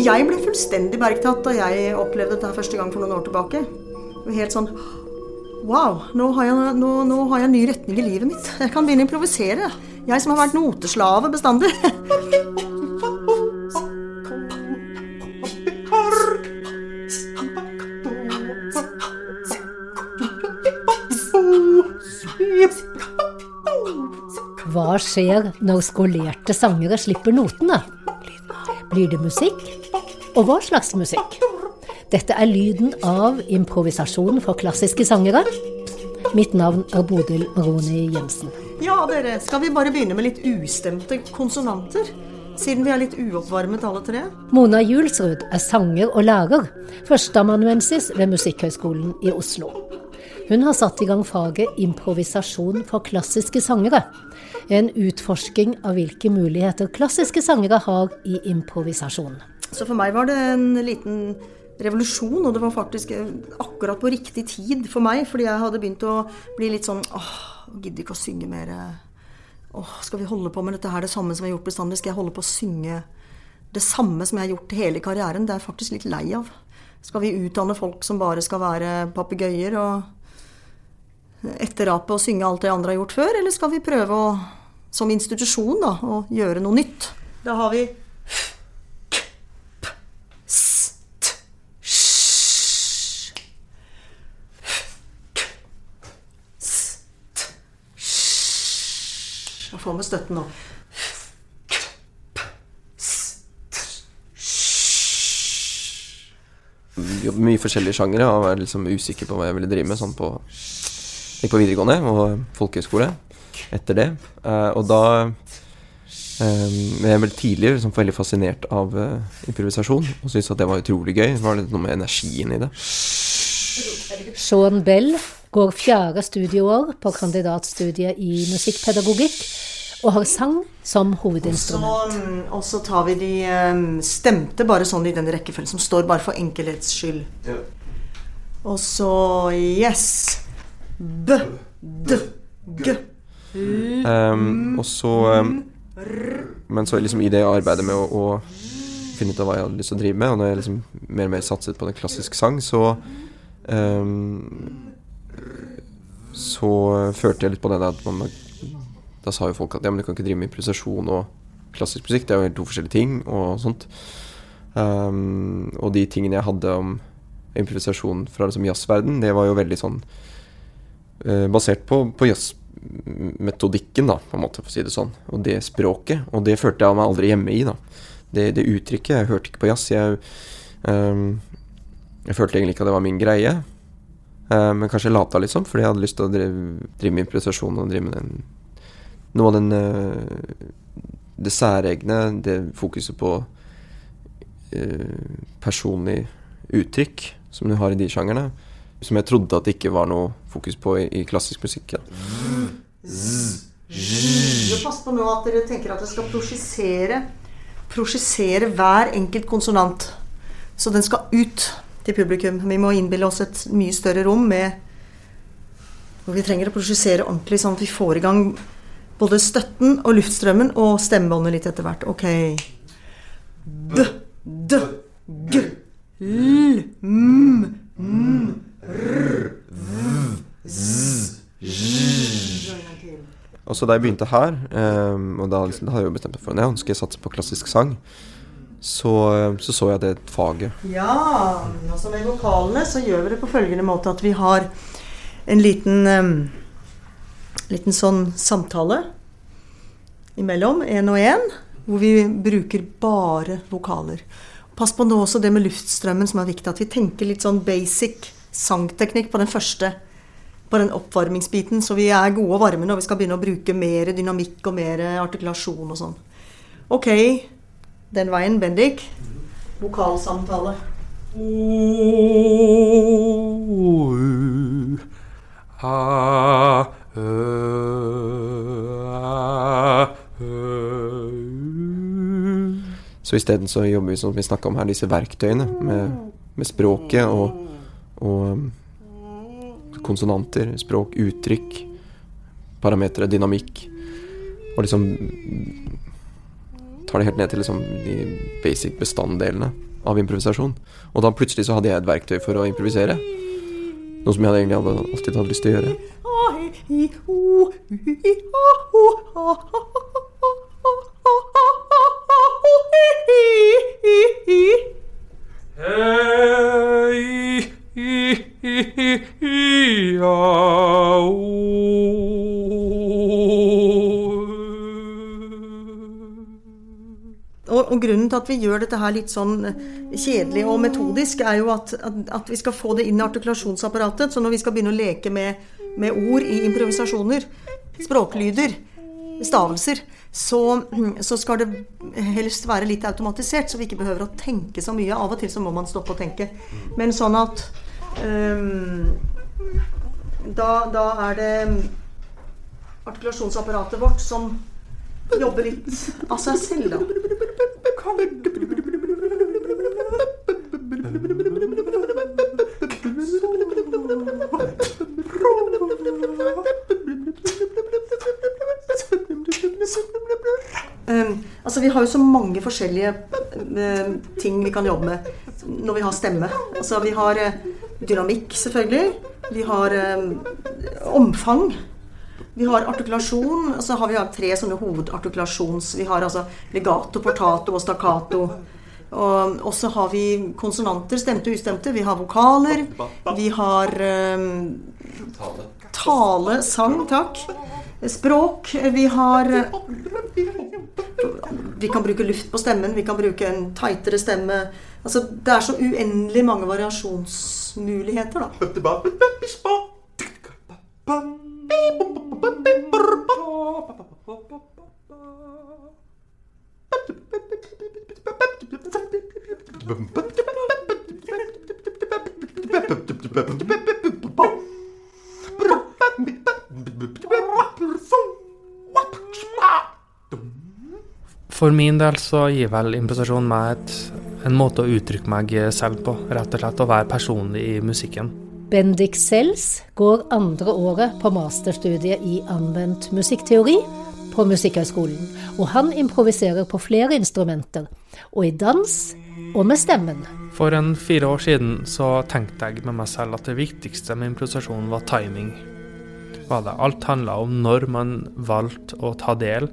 jeg ble fullstendig bergtatt da jeg opplevde dette første gang for noen år tilbake. Helt sånn Wow, nå har, jeg, nå, nå har jeg en ny retning i livet mitt. Jeg kan begynne å improvisere. Jeg som har vært noteslave bestandig. Hva skjer når skolerte sangere slipper notene? Blir det musikk? Og hva slags musikk? Dette er lyden av improvisasjon for klassiske sangere. Mitt navn er Bodil Roni Jensen. Ja, dere, skal vi bare begynne med litt ustemte konsonanter? Siden vi er litt uoppvarmet alle tre. Mona Julsrud er sanger og lærer, førsteamanuensis ved Musikkhøgskolen i Oslo. Hun har satt i gang faget improvisasjon for klassiske sangere. En utforsking av hvilke muligheter klassiske sangere har i improvisasjon. Så for meg var det en liten revolusjon, og det var faktisk akkurat på riktig tid for meg. Fordi jeg hadde begynt å bli litt sånn åh, gidder ikke å synge mer. Åh, skal vi holde på med dette her det samme som jeg har gjort bestandig? Skal jeg holde på å synge det samme som jeg har gjort hele karrieren? Det er jeg faktisk litt lei av. Skal vi utdanne folk som bare skal være papegøyer og etterape og synge alt det andre har gjort før? Eller skal vi prøve å, som institusjon, da, å gjøre noe nytt? Da har vi Får med støtten nå. Jobber mye forskjellige sjangere og er liksom usikker på hva jeg ville drive med sånn på, gikk på videregående og folkehøyskole etter det. Uh, og da um, Jeg ble tidlig liksom veldig fascinert av uh, improvisasjon og syntes at det var utrolig gøy. Det var litt noe med energien i det. Sean Bell går fjerde studieår på kandidatstudiet i musikkpedagogikk og har sang som hovedinstrument. Så, og så tar vi de um, stemte bare sånn i den rekkefølgen som står, bare for enkelhets skyld. Ja. Og så yes. B, d, g. Um, og så um, Men så liksom i det arbeidet med å, å finne ut av hva jeg hadde lyst til å drive med, og når jeg liksom mer og mer satset på den klassiske sang, så um, så følte jeg litt på det at man, Da sa jo folk at ja, men du kan ikke drive med improvisasjon og klassisk musikk. Det er jo helt to forskjellige ting og sånt. Um, og de tingene jeg hadde om improvisasjon fra liksom jazzverden, det var jo veldig sånn uh, basert på, på jazzmetodikken, da, på en måte, for å si det sånn. Og det språket. Og det følte jeg meg aldri hjemme i, da. Det, det uttrykket. Jeg hørte ikke på jazz. Jeg, um, jeg følte egentlig ikke at det var min greie. Uh, men kanskje lata litt sånn, fordi jeg hadde lyst til å drive, drive med improvisasjon og drive med den, noe av den uh, det særegne, det fokuset på uh, personlig uttrykk som du har i de sjangerne, som jeg trodde at det ikke var noe fokus på i, i klassisk musikk. Ja. Pass på nå at dere tenker at dere skal prosjisere prosjisere hver enkelt konsonant. Så den skal ut til publikum. Vi må innbille oss et mye større rom med hvor vi trenger å prosjisere ordentlig, sånn at vi får i gang både støtten og luftstrømmen og stemmebåndet litt etter hvert. Ok. D, d, g, l, m, m, r, v, z, j. Og så da jeg begynte her, um, og da, liksom, hadde jeg jo bestemt meg for at jeg skal satse på klassisk sang, så, så, så jeg det faget. Ja, altså med vokalene så gjør vi det på følgende måte at vi har en liten, um, liten sånn samtale imellom, én og én, hvor vi bruker bare vokaler. Pass på nå også det med luftstrømmen som er viktig, at vi tenker litt sånn basic sangteknikk på den første på den oppvarmingsbiten, så vi er gode og varme når vi skal begynne å bruke mer dynamikk og mer artikulasjon og sånn. Ok, den veien, Bendik. Vokalsamtale. Så isteden så jobber vi som vi snakka om her, disse verktøyene med, med språket og, og konsonanter, språk, uttrykk, parametere, dynamikk. Og liksom tar det helt ned til liksom de basic bestanddelene. av improvisasjon. Og da plutselig så hadde jeg et verktøy for å improvisere. Noe som jeg egentlig alltid hadde lyst til å gjøre. Grunnen til at vi gjør dette her litt sånn eh, kjedelig og metodisk, er jo at, at, at vi skal få det inn i artikulasjonsapparatet. Så når vi skal begynne å leke med, med ord i improvisasjoner, språklyder, stavelser, så, så, skal det helst være litt automatisert, så vi ikke behøver å tenke så mye. Av og til så må man stoppe å tenke. Men sånn at um, da, da er det artikulasjonsapparatet vårt som jobber litt av seg selv, da. Um, altså Vi har jo så mange forskjellige uh, ting vi kan jobbe med når vi har stemme. Altså Vi har uh, dynamikk, selvfølgelig. Vi har um, omfang. Vi har artikulasjon. Så har vi tre sånne hovedartikulasjons... Vi har altså legato, portato og stakkato. Og så har vi konsonanter, stemte og ustemte. Vi har vokaler. Vi har um, tale, sang, takk. Språk. Vi har Vi kan bruke luft på stemmen. Vi kan bruke en tightere stemme. Altså, det er så uendelig mange variasjonsmuligheter, da. For min del så gir vel improvisasjon meg et, en måte å uttrykke meg selv på. Rett og slett å være personlig i musikken. Bendik Sells går andre året på masterstudiet i anvendt musikkteori på Musikkhøgskolen, og han improviserer på flere instrumenter, og i dans og med stemmen. For en fire år siden så tenkte jeg med meg selv at det viktigste med improvisasjonen var timing. Alt handla om når man valgte å ta del,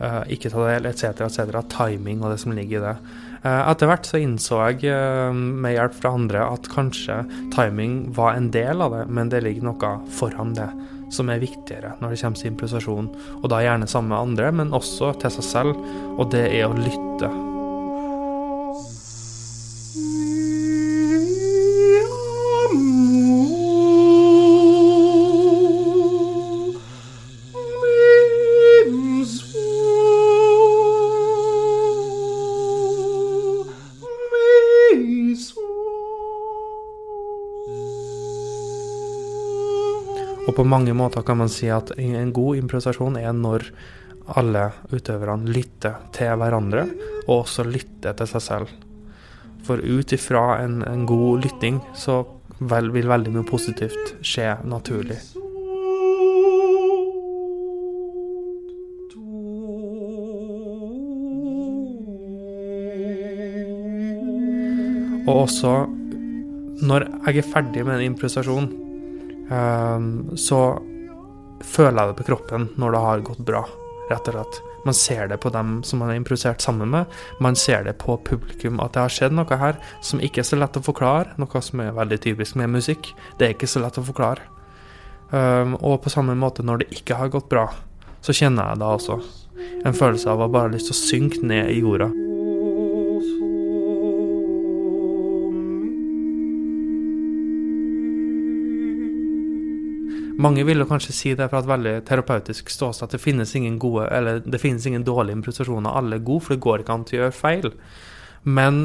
uh, ikke ta del, etc., etc. Timing og det som ligger i det. Eh, etter hvert så innså jeg eh, med hjelp fra andre at kanskje timing var en del av det, men det ligger noe foran det som er viktigere når det kommer til improvisasjon. Og da gjerne sammen med andre, men også til seg selv, og det er å lytte. Mange måter kan man si at en god improvisasjon er når alle utøverne lytter til hverandre, og også lytter til seg selv. For ut ifra en, en god lytting så vel, vil veldig mye positivt skje naturlig. Og også når jeg er ferdig med en improvisasjon, så føler jeg det på kroppen når det har gått bra, rett og slett. Man ser det på dem som man har improvisert sammen med. Man ser det på publikum at det har skjedd noe her som ikke er så lett å forklare. Noe som er veldig typisk med musikk. Det er ikke så lett å forklare. Um, og på samme måte når det ikke har gått bra, så kjenner jeg det også en følelse av å bare ha lyst til å synke ned i jorda. Mange vil jo kanskje si det fra et veldig terapeutisk ståsted at det finnes ingen gode, eller det finnes ingen dårlige improvisasjoner. Alle er gode, for det går ikke an å gjøre feil. Men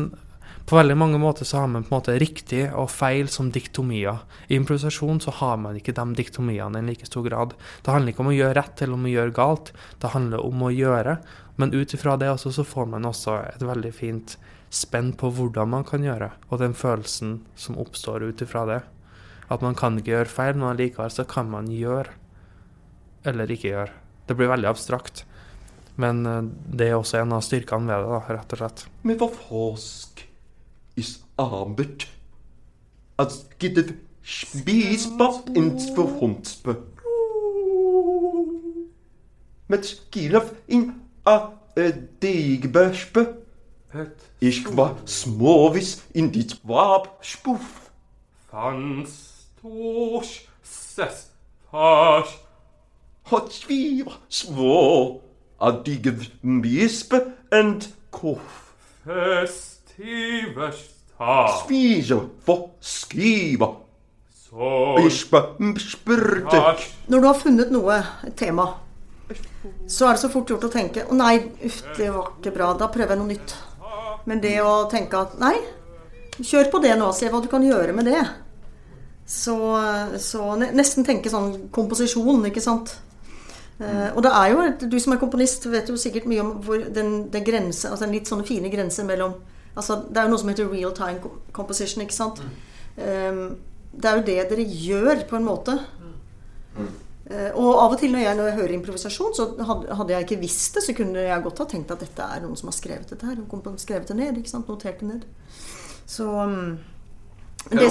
på veldig mange måter så har man på en måte riktig og feil som diktomier. I improvisasjon så har man ikke de diktomiene i like stor grad. Det handler ikke om å gjøre rett eller om å gjøre galt, det handler om å gjøre. Men ut ifra det også så får man også et veldig fint spenn på hvordan man kan gjøre, og den følelsen som oppstår ut ifra det. At man kan ikke gjøre feil, men allikevel så kan man gjøre eller ikke gjøre. Det blir veldig abstrakt. Men eh, det er også en av styrkene ved det, da, rett og slett. Men hva forsk is Abend. Als geht es Spießbob ins Verhundspe. Med skilaf in a äh, Degbespe. Ich war småvis in dit vab spuff. Fanstors ses Hat sviva svå a bisp and koff. festivers ta Svisa fo skiva. Når du har funnet noe, et tema, så er det så fort gjort å tenke Å nei, uff, det var ikke bra. Da prøver jeg noe nytt. Men det å tenke at nei, kjør på det nå, se hva du kan gjøre med det. Så, så nesten tenke sånn komposisjon, ikke sant. Uh, og det er jo, du som er komponist, vet jo sikkert mye om hvor den, den grense, altså den litt sånne fine grenser mellom altså Det er jo noe som heter real time co- composition, ikke sant. Eh, det er jo det dere gjør, på en måte. Eh, Og av og til når jeg, når jeg hører improvisasjon, så hadde, hadde jeg ikke visst det, så kunne jeg godt ha tenkt at dette er noen som har skrevet dette her. Skrevet det ned, ikke sant? Notert det ned. Så um, det-.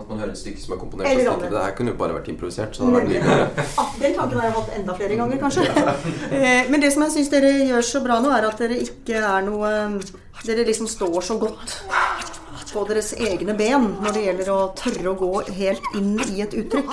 At man hører et stykke som er komponert. Eller og tenker. Det her kunne jo bare vært improvisert. Så hadde vært mye bedre. Ah, den tanken har jeg hatt enda flere ganger, kanskje. Eh, Men det som jeg syns dere gjør så bra nå, er at dere ikke er noe Dere liksom står så godt på deres egne ben når det gjelder å tørre å gå helt inn i et uttrykk.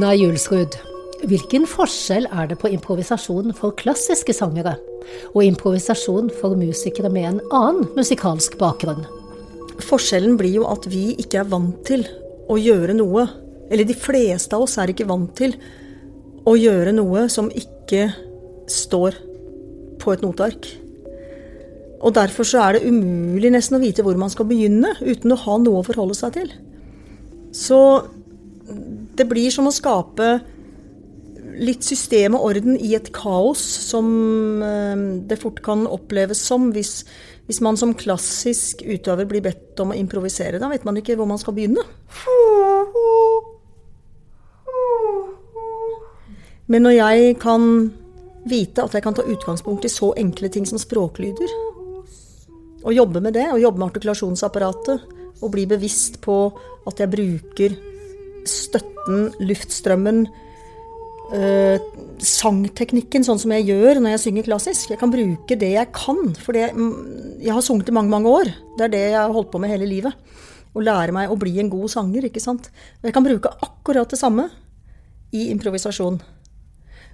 Mona Julsrud, hvilken forskjell er det på improvisasjon for klassiske sangere og improvisasjon for musikere med en annen musikalsk bakgrunn? Forskjellen blir jo at vi ikke er vant til å gjøre noe, eller de fleste av oss er ikke vant til å gjøre noe som ikke står på et noteark. Og derfor så er det umulig nesten å vite hvor man skal begynne uten å ha noe å forholde seg til. Så det blir som å skape litt system og orden i et kaos som eh, det fort kan oppleves som hvis, hvis man som klassisk utøver blir bedt om å improvisere. Da vet man ikke hvor man skal begynne. Men når jeg kan vite at jeg kan ta utgangspunkt i så enkle ting som språklyder, og jobbe med det, og jobbe med artikulasjonsapparatet, og bli bevisst på at jeg bruker støtten, luftstrømmen, øh, sangteknikken, sånn som jeg gjør når jeg synger klassisk. Jeg kan bruke det jeg kan, for det, mm, jeg har sunget i mange, mange år. Det er det jeg har holdt på med hele livet. Å lære meg å bli en god sanger, ikke sant. Jeg kan bruke akkurat det samme i improvisasjon.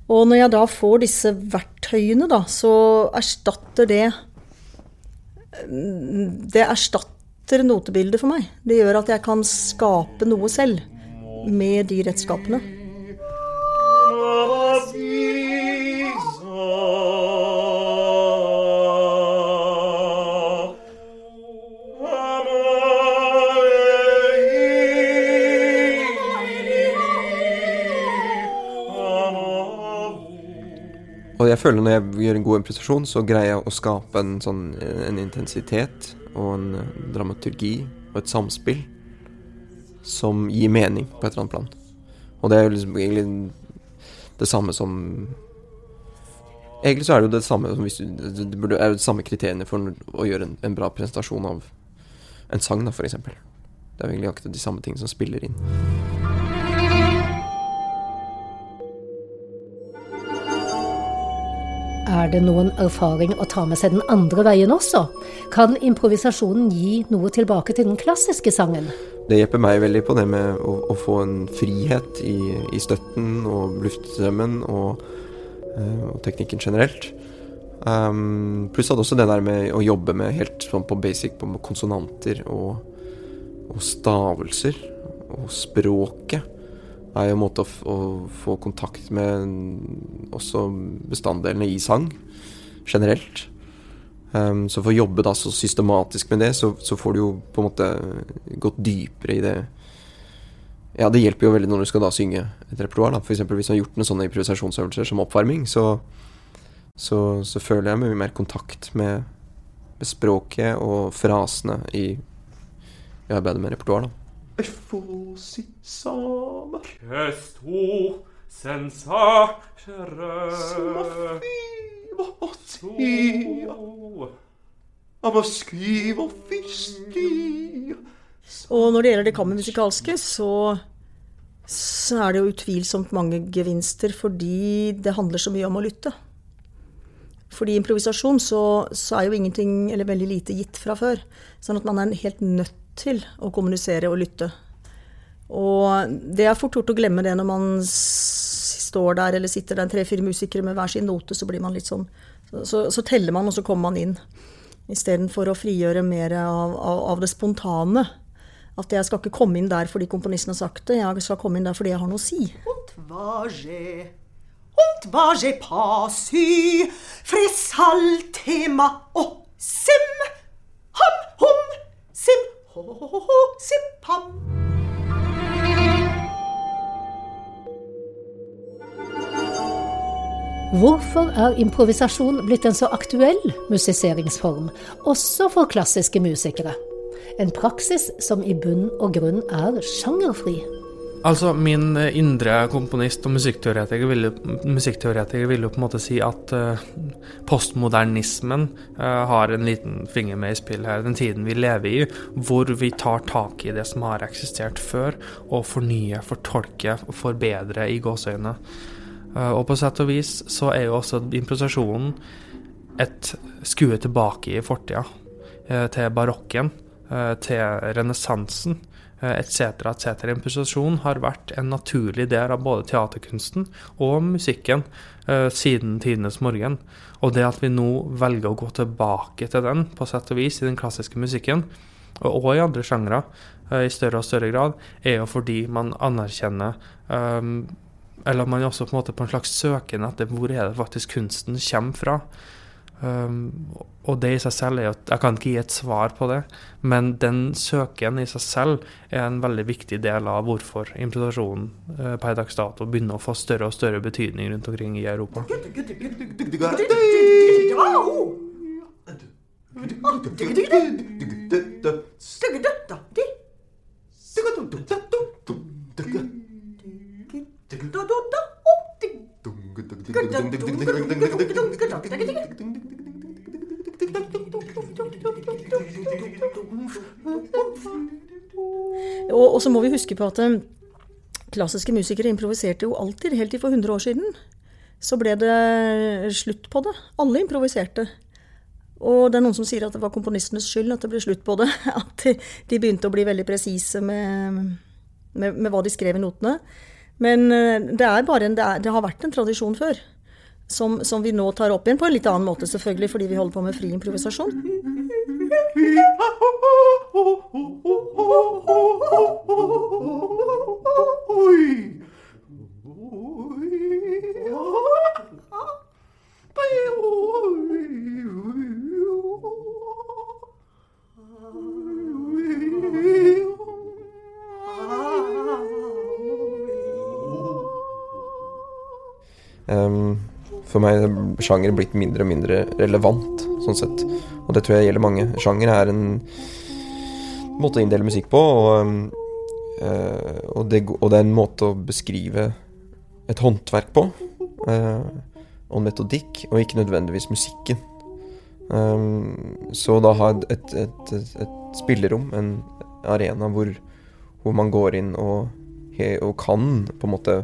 Og når jeg da får disse verktøyene, da, så erstatter det Det erstatter notebildet for meg. Det gjør at jeg kan skape noe selv med de redskapene. Og jeg føler når jeg gjør en god improvisasjon, så greier jeg å skape en sånn en intensitet og en dramaturgi og et samspill som gir mening på et eller annet plan. Og det er jo liksom egentlig det samme som Egentlig så er det jo det samme som hvis du Det burde, er jo det samme kriteriene for å gjøre en, en bra presentasjon av en sang, da, eksempel. Det er jo egentlig akkurat de samme tingene som spiller inn. Er det noen erfaring å ta med seg den andre veien også? Kan improvisasjonen gi noe tilbake til den klassiske sangen? Det hjelper meg veldig på det med å, å få en frihet i, i støtten og luftstrømmen og, eh, og teknikken generelt. Um, pluss at også det der med å jobbe med helt sånn på basic på konsonanter og og stavelser og språket er jo en måte å, å få kontakt med også bestanddelene i sang generelt. Um, så for å jobbe da så systematisk med det, så, så, får du jo på en måte gått dypere i det. Ja, det hjelper jo veldig når du skal da synge et repertoar. F.eks. hvis du har gjort noen sånne improvisasjonsøvelser som oppvarming, så, så, så føler jeg mye mer kontakt med, med språket og frasene i, i arbeidet med repertoar. da. Questo senza Og når det gjelder det kammermusikalske, så, så er det jo utvilsomt mange gevinster fordi det handler så mye om å lytte. Fordi improvisasjon så, så, er jo ingenting, eller veldig lite, gitt fra før. Sånn at man er helt nødt til å kommunisere og lytte. Og det er fort gjort å glemme det når man står der eller sitter der tre-fire musikere med hver sin note, så blir man litt sånn Så, så teller man, og så kommer man inn. Istedenfor å frigjøre mer av, av, av, det spontane. At jeg skal ikke komme inn der fordi komponisten har sagt det, jeg skal komme inn der fordi jeg har noe å si. Und var je, und var je pasy, frisaltema og sim, ham, hum, sim, ho, ho, ho, sim, pam. Hvorfor er improvisasjon blitt en så aktuell musiseringsform, også for klassiske musikere? En praksis som i bunn og grunn er sjangerfri. Altså, Min indre komponist og musikkteoretiker vil, musikkteoretiker vil jo på en måte si at uh, postmodernismen uh, har en liten finger med i spill her. Den tiden vi lever i, hvor vi tar tak i det som har eksistert før, og fornyer, fortolker forbedrer i gåseøyne. Eh, og på sett og vis så er jo også improvisasjonen et skue tilbake i fortida. Eh, til barokken, eh, til renessansen etc. etc. Improvisasjon har vært en naturlig del av både teaterkunsten og musikken siden tidenes morgen. Og det at vi nå velger å gå tilbake til den, på sett og vis, i den klassiske musikken, og i andre sjangre, i større og større grad, er jo fordi man anerkjenner um, eller man er også på en måte på en slags søken etter hvor er det faktisk kunsten kommer fra. Um, og det i seg selv er jo Jeg kan ikke gi et svar på det, men den søken i seg selv er en veldig viktig del av hvorfor improvisasjonen uh, per dags dato begynner å få større og større betydning rundt omkring i Europa. Og, så må vi huske på at um, klassiske musikere improviserte jo alltid. Helt til for 100 år siden så ble det slutt på det. Alle improviserte. Og det er noen som sier at det var komponistenes skyld at det ble slutt på det. At de begynte å bli veldig presise med, med, med, hva de skrev i notene. Men uh, det, en, det, er, det har vært en tradisjon før. Som, som, vi nå tar opp igjen på en litt annen måte, selvfølgelig, fordi vi holder på med fri improvisasjon. Um, for meg er sjanger blitt mindre og mindre relevant, sånn sett. Og det tror jeg gjelder mange. Sjanger er en måte å inndele musikk på, og, uh, og, det, og, det, er en måte å beskrive et håndverk på. Uh, og metodikk, og ikke nødvendigvis musikken. Um, så da ha et, et, et, et, spillerom, en arena hvor, hvor man går inn og, og kan på en måte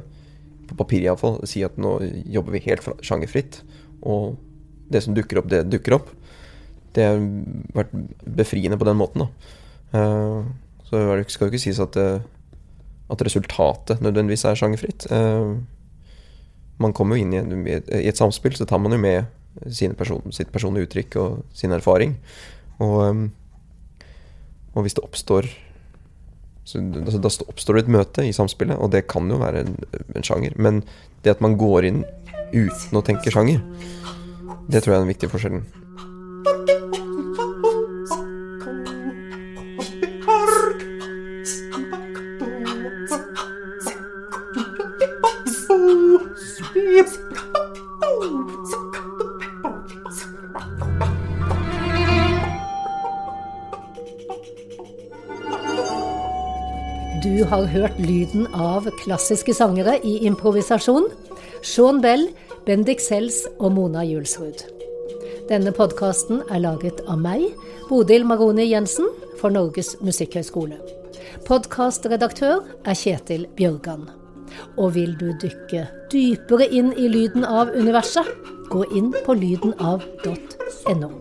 på papir iallfall, si at nå jobber vi helt sjangerfritt. Og det som dukker opp, det dukker opp. Det har vært befriende på den måten, da. Uh, så det skal jo ikke sies at, uh, at resultatet nødvendigvis er sjangerfritt. Uh, man kommer jo inn i, et, i, et samspill, så tar man jo med person, sitt personlige uttrykk og sin erfaring. Og, og hvis det oppstår Så altså, Da oppstår det et møte i samspillet, og det kan jo være en, en sjanger. Men det at man går inn uten å tenke sjanger, det tror jeg er den viktige forskjellen. Lyden av klassiske sangere i improvisasjon. Sean Bell, Bendik Sells og Mona Julsrud. Denne podkasten er laget av meg, Bodil Maroni Jensen, for Norges musikkhøgskole. Podkastredaktør er Kjetil Bjørgan. Og vil du dykke dypere inn i lyden av universet, gå inn på lydenav.no.